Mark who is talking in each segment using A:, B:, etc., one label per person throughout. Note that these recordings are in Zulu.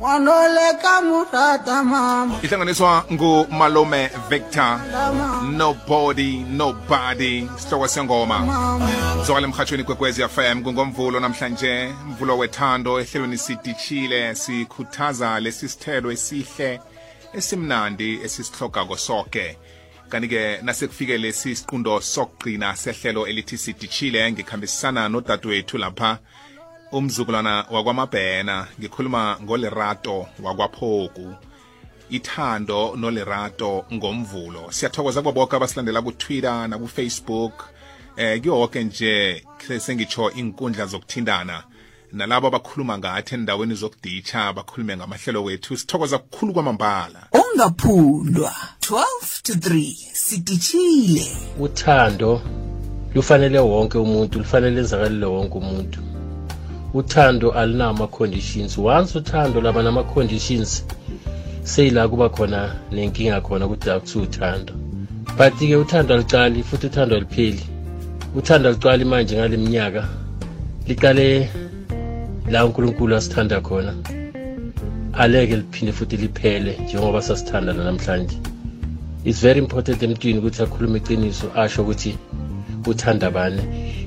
A: wanoleka murata mama.
B: Ihlanganiswa ngumalume victor. Nobody nobody. Sihloko sengoma. Zwakale emhatshweni kwekwezi fm kungomvulo namhlanje. Mvulo wethando ehlelweni sidishile sikhuthaza lesi sithelo esihle esimnandi esisihlogako soke. Kanti-ke nasekufike lesi siqundo sokugcina sehlelo elithi sidishile ngikhambisana nodadewethu lapha umzukulwana wakwamabhena ngikhuluma ngolerato wakwaphoku. Ithando nolerato ngomvulo. Siyathokoza kubo bonke abasilandela ku-twitter naku-facebook. Eh kuyoke nje sengitsho inkundla zokuthindana nalabo abakhuluma ngathi endaweni zokuditsha bakhulume ngamahlelo wethu sithokoza kukhulu kwamambala.
A: Ungaphundwa 12 to 3 sidishile
C: uthando lufanele wonke umuntu lufanele lenzakalele wonke umuntu. Uthando alinama-conditions. Once uthando laba nama-conditions seyila kuba khona nenkinga khona ukuthi akuthiwa uthando. But-ke uthando alicali futhi uthando alipheli. Uthando alicali manje ngale minyaka liqale la unkulunkulu asithanda khona. Aleke liphinde futhi liphele njengoba sasithanda namhlanje. It's very important emntwini ukuthi akhulume iqiniso asho ukuthi uthanda bani.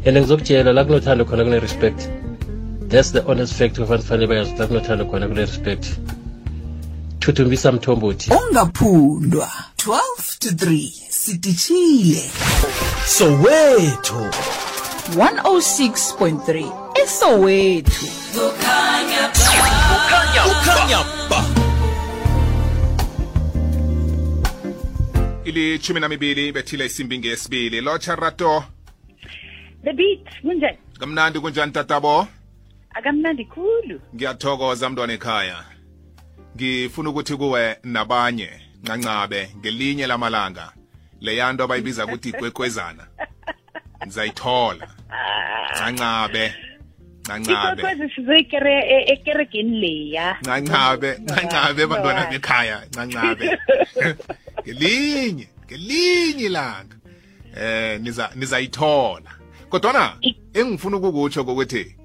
C: And ngizokutshela la kunothando khona kune-respect. That's the honest fact abantu fanele bayazi ukuthi la kunothando khona kule respect. Thuthumbisa mthombothi.
A: Ungaphundwa 12 to 3 sitishile
D: soweto
E: 106.3 esowethu.
D: Ukhanya ba.
B: Ilithumi namibili bethile isimbi ngesibili. Lotsha rato.
F: The beat kunjani?
B: kamnandi kunjani tatabo
F: Akamnandi khulu.
B: ngiyathokoza mntwana ekhaya. Ngifuna ukuthi kuwe nabanye ncancabe ngelinye lamalanga. Leyanto abayibiza ukuthi ikwekwezana. Ngizayithola. Ncancabe ncancabe.
F: Ikwekwezi sizoyikere e- ekeregeni leya.
B: ncancabe ncancabe bantwana bekhaya ncancabe. Ngelinye ngelinye ilanga. Eh niza nizayithola. Kodwana engifuna ukukutsho ukuthi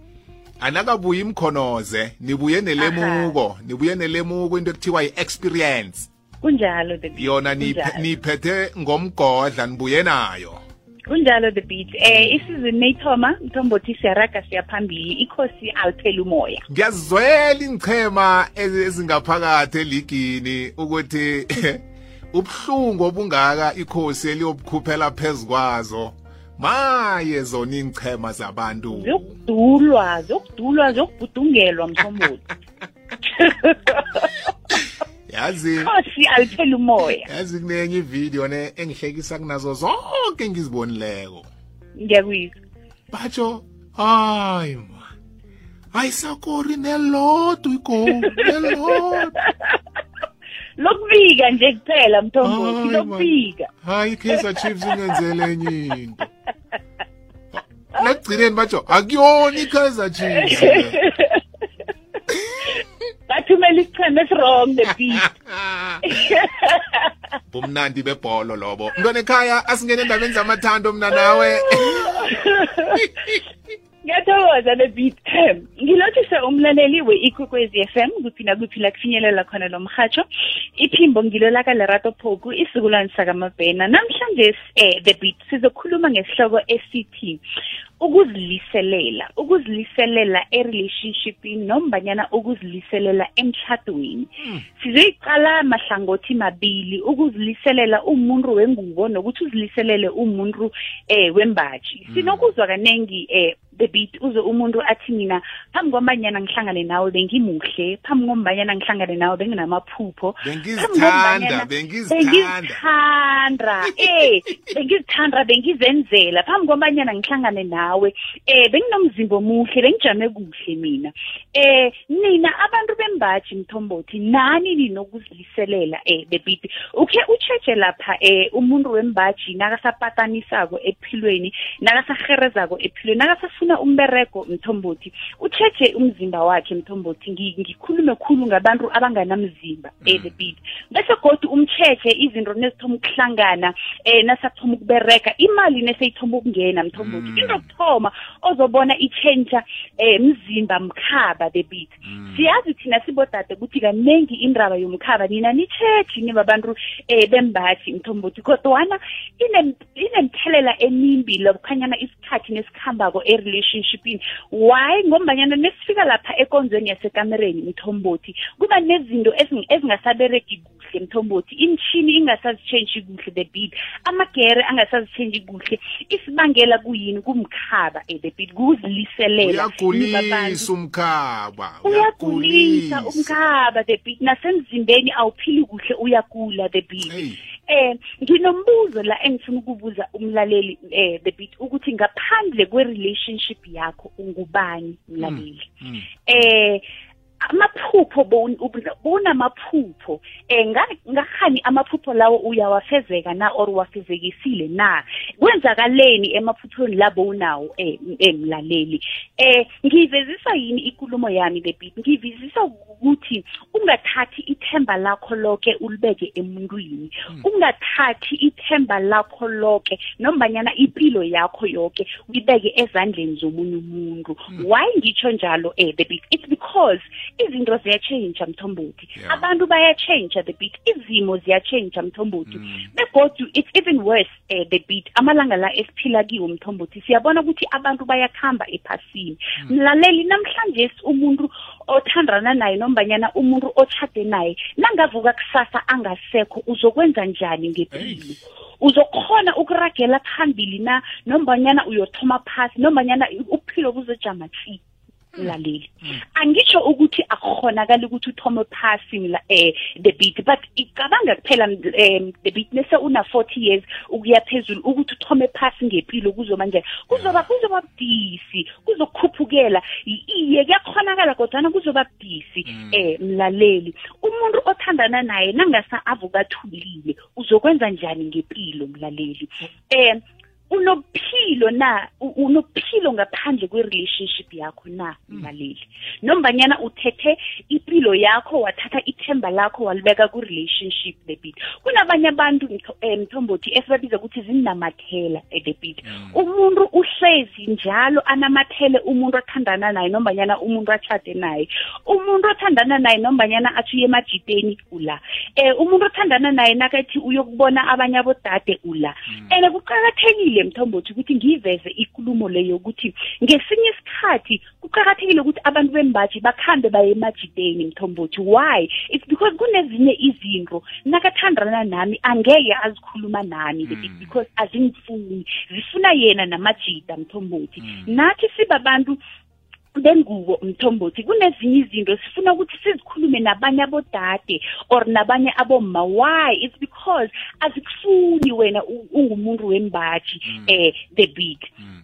B: anakabuyi imkhonoze nibuye nelemuko nibuye nelemuko into ekuthiwa yi-experience.
F: Kunjalo
B: yona niphethe ngomgodla nibuye nayo.
F: Kunjalo the beat. Eh isizini neyithoma mthombothi siyaraga siyaphambili ikhosi aliphela umoya.
B: ngiyazwela ingchema ezi- ezingaphakathi eligini ukuthi ubuhlungu obungaka ikhosi eliyobukhuphela phezu kwazo. Maye zona ingchema zabantu
F: Zokudulwa, zokudulwa, zokubhudungelwa mthombothi.
B: yazi
F: Ikhosi aliphela umoya.
B: yazi kunenye ividiyo ne engihlekisa kunazo zonke engizibonileko
F: Ngiyakuyizwa.
B: batsho hayi ma ayisakori nelodwa igoli nelodwa
F: Lokubika nje kuphela mthombothi,
B: Hayi, man.
F: lokubika.
B: hayi i-kaizer chiefs ingenzele enye into nekugcineni batsho akuyona i-kaizer chiefs le.
F: Bathumela isicheme esirong the beat.
B: bumnandi bebholo lobo. Mntwana ekhaya asingene endabeni zamathando mna nawe.
F: Ngiyathokoza the beat. Ngilothise umlaleli we-ikwekwezi FM kuphi nakuphi la kufinyelela khona lo mhatsho iphimbo ngilo laka lerato phoku isizukulwane sakamabhena. Namhlanje eh, the beat sizokhuluma ngesihloko esithi ukuziliselela ukuziliselela e-relationshipini nombanyana ukuziliselela emtshadweni sizoyiqala mahlangothi mabili ukuziliselela umuntu wengubo nokuthi uziliselele umuntu eh wembaji. Sinokuzwa kanengi eh the beat uze umuntu athi mina phambi kwambanyana ngihlangane nawe bengimuhle phambi kwambanyana ngihlangane nawe benginamaphupho
B: bengizithanda bengizithanda.
F: eh bengizithanda bengizenzela phambi kwambanyana ngihlangane nawe eh benginomzimba omuhle bengijame kuhle mina. Eh nina abantu bembaji mthombothi nani ninokuziliselela eh the beat ukhe ucheche lapha eh umuntu wembaji nakasapatanisako ephilweni nakasaherezako ephilweni nakasafuna umberego mthombothi ucheche umzimba wakhe mthombothi ngi- ngikhulume khulu ngabantu abanganamzimba eh the beat bese godu umcheche izinto nezithoma ukuhlangana eh nasathoma ukubereka imali neseyithoma ukungena mthombothi into yokuthoma ozobona itshentsha eh mzimba mkhaba the beat. Siyazi thina nathi bodade ukuthi kaningi indaba yomkhaba nina nitshethi nibabantu um bembathi mthombothi kodwana ine- inemthelela emimbi lokukhanyana isikhathi nesikhambako e-relationshipini. Why? Ngombanyana nesifika lapha ekonzweni yasekamereni mthombothi kuba nezinto ezing- ezingasabereki kuhle mthombothi. Imshini ingasazitshentshi kuhle the beat. Amagere angasazitshentshi kuhle. Isibangela kuyini? Kumkhaba eh, the beat. Kuziliselela
B: uyagulisa umkhaba
F: uyagulisa umkhaba the beat. Nasemzimbeni awuphili kuhle uyagula the beat.
B: Hey.
F: eh nginombuzo la engifuna ukubuza umlaleli eh the beat ukuthi ngaphandle kwe-relationship yakho ungubani mlaleli
B: Mm.
F: eh amaphupho bowun- ub- bowunamaphupho eh nga- ngahani amaphupho lawo uyawafezeka na or wafezekisile na? Kwenzakaleni emaphuphweni labo unawo eh m- eh, mlaleli? Eh ngiyivezisa yini ikulumo yami the beat? Ngiyivezisa ukuthi ungathathi ithemba lakho lonke ulibeke emuntwini. Ungathathi ithemba lakho lonke nombanyana impilo yakho yonke uyibeke ezandleni zomunye umuntu. Why ngitsho njalo eh the beat? It's because izinto ziyatshentsha mthombothi
B: Yeah.
F: abantu bayatshentsha the beat izimo ziyatshentsha mthombothi begodu it's even worse eh, the beat amalanga la esiphila kiwo mthombothi siyabona ukuthi abantu bayakhamba ephasini. Mlaleli namhlanje umuntu othandana naye nombanyana umuntu otshade naye nangavuka kusasa angasekho uzokwenza njani ngempilo uzokhona ukuragela phambili na? Nombanyana uyothoma phasi nombanyana uphilo buzojama tsi mlaleli angitsho ukuthi akukhonakali ukuthi uthome phasi mla eh the beat but icabanga kuphela um the beat nese una 40 years ukuya phezulu ukuthi uthome phasi ngempilo kuzoba njani? Kuzoba kuzoba budisi kuzokhuphukela. I- iye kuyakhonakala kodwana kuzoba budisi eh mlaleli. Umuntu othandana naye nangasa avukathulile uzokwenza njani ngempilo mlaleli? Eh unophilo na u- unophilo ngaphandle kwe-relationship yakho na mlaleli? Nombanyana uthethe impilo yakho wathatha ithemba lakho walibeka ku-relationship the beat. Kunabanye abantu mtho- eh, mthombothi esibabiza ukuthi zinamathela eh, the beat. Umuntu uhlezi njalo anamathele umuntu othandana naye nombanyana umuntu atshade naye. Umuntu othandana naye nombanyana athi uye emajiteni ula. Eh umuntu othandana naye nakathi uyokubona abanye abodade ula. And kuqakathekile mthombothi ukuthi ngiyiveze ikulumo leyo ukuthi ngesinye isikhathi kuqakathekile ukuthi abantu bembaji bakhambe baye emajideni mthombothi why? It's because kunezinye izinto nakathandana nami angeke azikhuluma nami mm. because azingifuni zifuna yena namajida mthombothi nathi sibabantu bengubo mthombothi kunezinye izinto sifuna ukuthi sizikhulume nabanye abodade or nabanye abomma. Why? It's because azikufuni wena ungumuntu wembaji eh the big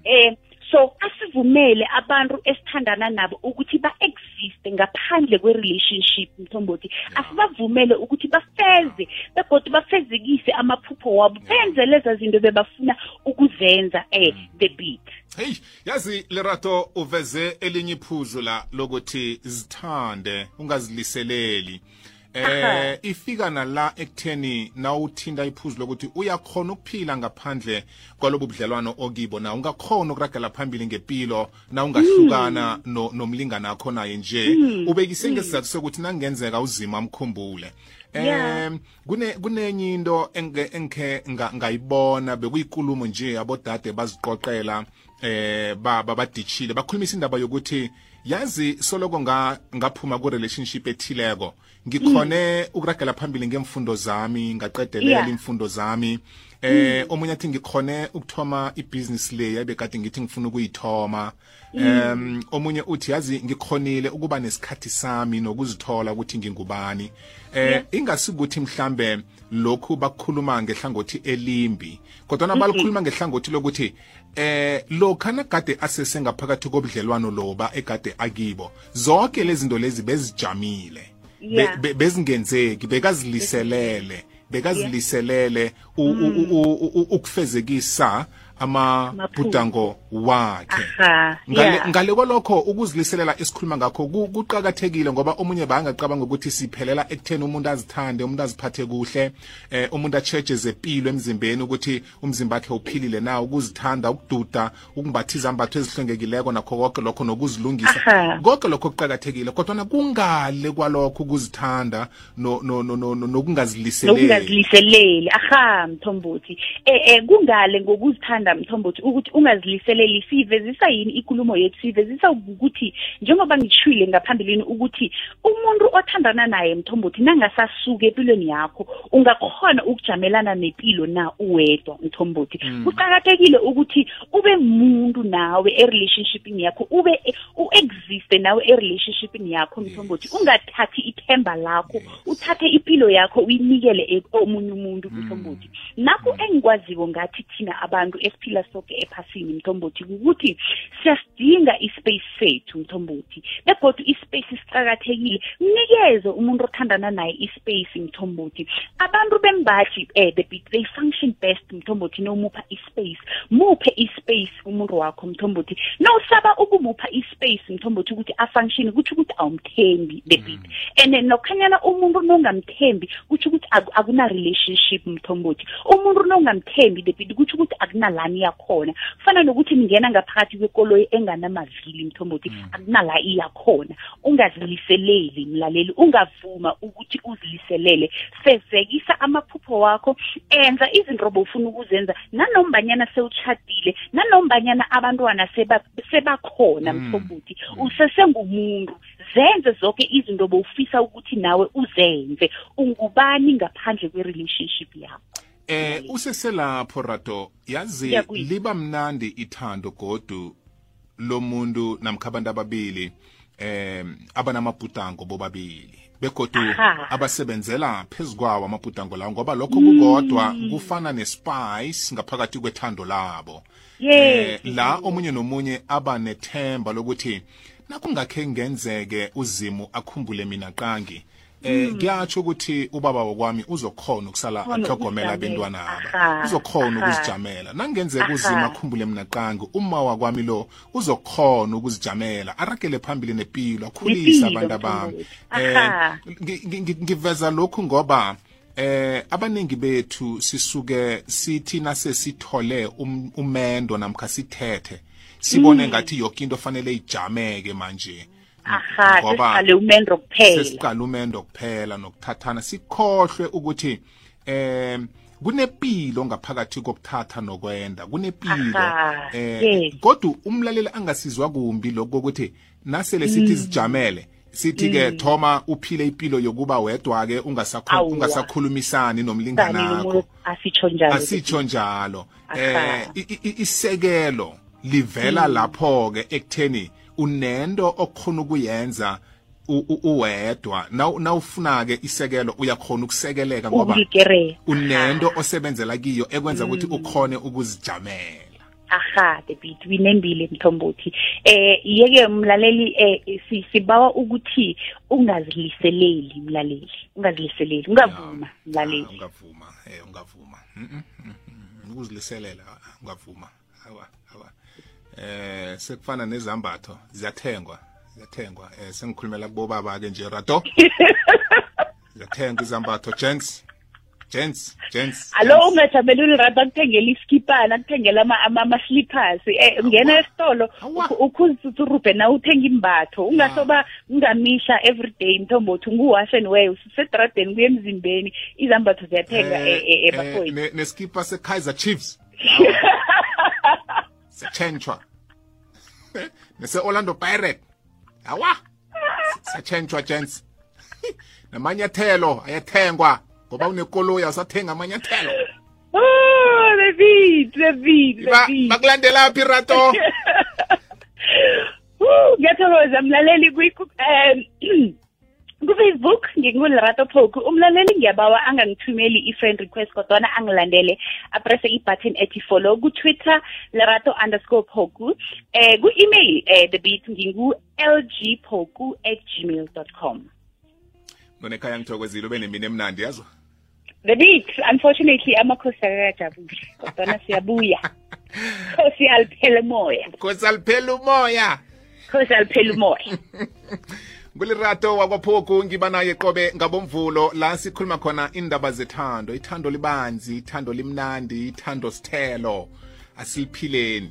F: eh so asivumele abantu esithandana nabo ukuthi ba-existe ngaphandle kwe-relationship mthombothi. Asibavumele ukuthi bafeze begodwa bafezekise amaphupho wabo benze leza zinto bebafuna ukuzenza eh the beat.
B: Hey yazi lerato uveze elinye iphuzu la lokuthi zithande ungaziliseleli
F: Aha.
B: Eh ifika nala ekutheni nawuthinta iphuzu lokuthi uyakhona ukuphila ngaphandle kwalobu budlelwano okibo na ungakhona ukuragela phambili ngempilo na ungahlukana no, nomlingani akho naye nje. Ubekise ngesizathu sokuthi nangenzeka uzima mkhumbule
F: Yeah.
B: em kune kunenye into engikhe nga- ngayibona bekuyikulumo nje abodade baziqoqela eh baba badishile bakhulumisa indaba yokuthi yazi soloko nga ngaphuma ku relationship ethileko. Ngikhone ukuragela phambili ngemfundo zami ngaqedelela
F: Yeah.
B: imfundo zami. Eh omunye athi ngikhone ukuthoma ibusiness le ebekade ngithi ngifuna ukuyithoma. Um omunye uthi yazi ngikhonile ukuba nesikhathi sami nokuzithola ukuthi ngingubani. Eh ingasikuthi mhlambe lokhu bakukhuluma ngehlangothi elimbi kodwa nabalikhuluma ngehlangothi lokuthi eh lokha nagade asesengaphakathi kobudlelwano loba egade akibo zonke lezi zinto lezi bezijamile. Bezingenzeki bekaziliselele u- u- ukufezekisa amabhudango wakhe.
F: Aha
B: ngale
F: yeah.
B: ngale kwalokho ukuziliselela esikhuluma ngakho ku- kuqakathekile ngoba omunye bangacabanga ukuthi siphelela ekutheni umuntu azithande umuntu aziphathe kuhle eh umuntu acheje zempilo emzimbeni ukuthi umzimba wakhe uphilile na ukuzithanda ukududa ukumbatha izambatho ezihlengekileko nakho konke lokho nokuzilungisa.
F: Aha.
B: konke lokho kuqakathekile kodwa kungale kwalokho ukuzithanda no- no- no- no- no- nokungaziliseleli.
F: Nokungaziliseleli. Aha mthombothi. Eh eh kungale ngokuzithanda mthombothi ukuthi ungaziliseleli siyivezisa yini ikulumo yethu siyivezisa ukuthi njengoba ngishwile ngaphambilini ukuthi umuntu othandana naye mthombothi nangasasuka empilweni yakho ungakhona ukujamelana nempilo na uwedwa mthombothi? Kuqakathekile ukuthi ube muntu nawe e-relationshipini yakho ube u-existe nawe e-relationshipini yakho mthombothi. Ungathathi ithemba lakho uthathe impilo yakho uyinikele e- omunye umuntu mthombothi. Nakho engikwaziko ngathi thina abantu esiphila soke ephasini mthombothi ukuthi siyasidinga ispace sethu mthombothi. Begodwa ispace siqakathekile. Mnikeze umuntu othandana naye ispace mthombothi. Abantu bembaji eh, the, they function best mthombothi nomupha ispace. Muphe ispace umuntu wakho mthombothi. Nawusaba ukumupha ispace mthombothi ukuthi afunction kutsho ukuthi awumthembi the bit and then nokhanyana umuntu nongamthembi kutsho ukuthi aku- akuna-relationship mthombothi. Umuntu nongamthembi the bit kutsho ukuthi akunalani yakhona. Kufana nokuthi ningena ngaphakathi kwekoloyi enganamavili mthombothi akunala iyakhona ungaziliseleli mlaleli ungavuma ukuthi uziliselele. Fezekisa amaphupho wakho enza izinto bofuna ukuzenza. Nanombanyana sewutshadile nanombanyana abantwana seba- sebakhona mthombothi usesengumuntu. Zenze zonke izinto bowufisa ukuthi nawe uzenze. Ungubani ngaphandle kwe-relationship yakho?
B: Eh useselapho rato. Yazi liba mnandi ithando godu lomuntu namkha abantu ababili em abanamabhudango bobabili. Begodu abasebenzela phezukwawo amabhudango lawo ngoba lokho kukodwa kufana nespice ngaphakathi kwethando labo. Eh la omunye nomunye aba nethemba lokuthi nakungakhe ngenzeke uzimu akhumbule mina qangi eh kuyatsho ukuthi ubaba wokwami uzokhona ukusala
F: Khona
B: ahlogomela
F: ukuzijamela.
B: abantwana aba
F: Aha,
B: uzokhona
F: aha.
B: ukuzijamela nangenzeka
F: Aha.
B: uzima akhumbule mina qangi uma wakwami lo uzokhona ukuzijamela aragele phambili nempilo akhulise
F: Nepilo,
B: abantu abami
F: mthombothi.
B: eh
F: Aha.
B: ngi- ngi- ngi- ngiveza lokhu ngoba eh abaningi bethu sisuke sithi nasesithole um- umendo namkha sithethe sibone ngathi yonke into fanele ijameke manje
F: aha sesiqale umendo kuphela
B: sesiqala umendo kuphela nokuthathana sikhohlwe ukuthi em kunepilo ngaphakathi kokuthatha nokwenda kunepilo. Eh kodwa umlaleli angasizwa kumbi lokho ukuthi nasele sithi
F: Mm.
B: sijamele sithi ke thoma uphile impilo yokuba wedwa ke ungasakhulumisani nomlinganakho
F: umuntu asitsho njalo
B: asitsho njalo. Eh isekelo livela lapho ke ekutheni unento okhona ukuyenza u- u- uwedwa. Naw- nawufuna ke isekelo uyakhona ukusekeleka ngoba
F: ukulikerea
B: unento osebenzela kiyo ekwenza ukuthi ukhone ukuzijamela.
F: Aha the beat winembile mthombothi. Eh yeke mlaleli eh si- sibawa ukuthi ungaziliseleli mlaleli ungaziliseleli ungavuma
B: Ah,
F: mlaleli.
B: ungavuma eh ungavuma. Mm, mm, mm, mm. ukuziliselela ah, ungavuma. Awa awa. Eh sekufana nezambatho ziyathengwa ziyathengwa eh sengikhulumela kubobaba ke nje rato ziyathengwa izambatho gents gents gents
F: alo
B: gents.
F: ungajameli ulirata akuthengela iskipana akuthengela ama- ama- ama-slippers eh ungena esitolo
B: Awa.
F: ukhuzitsurubhe na uthenga imbatho ungasoba ungamisha everyday mthombothi ngu-wash and wear usedradeni kuye emzimbeni izambatho ziyathenga
B: Eh,
F: e- e-
B: eh,
F: ebafowethu
B: ne- neskipa se-kaizer chiefs siyatshentshwa nese-orlando pirate awa! Siyatshentshwa gents. Namanyathelo ayathengwa ngoba unekoloyi awusathenga amanyathelo.
F: Oh the beat the beat the
B: Ba-
F: beat
B: bakulandela phi rato?
F: Woo, ngiyathokoza mlaleli kwi- em, ku-facebook ngingulerato phoku. Umlaleli ngiyabawa angangithumeli i-friend request kodwana angilandele. Apresse i-button ethi follow ku-twitter lerato underscore phoku. Eh ku-email eh the beat ngingu-lg phoku at gmail dot com.
B: Nonekhaya ngithokozile ube nemini emnandi yazwa
F: the beat unfortunately amakhosi akakajabuli kodwana siyabuya. Khosi aliphele umoya.
B: Khosi aliphela umoya.
F: Khosi aliphele umoya.
B: ngulirato wakwaphoku ngiba naye qobe ngabomvulo la sikhuluma khona indaba zethando ithando libanzi ithando limnandi ithando sithelo. Asiliphileni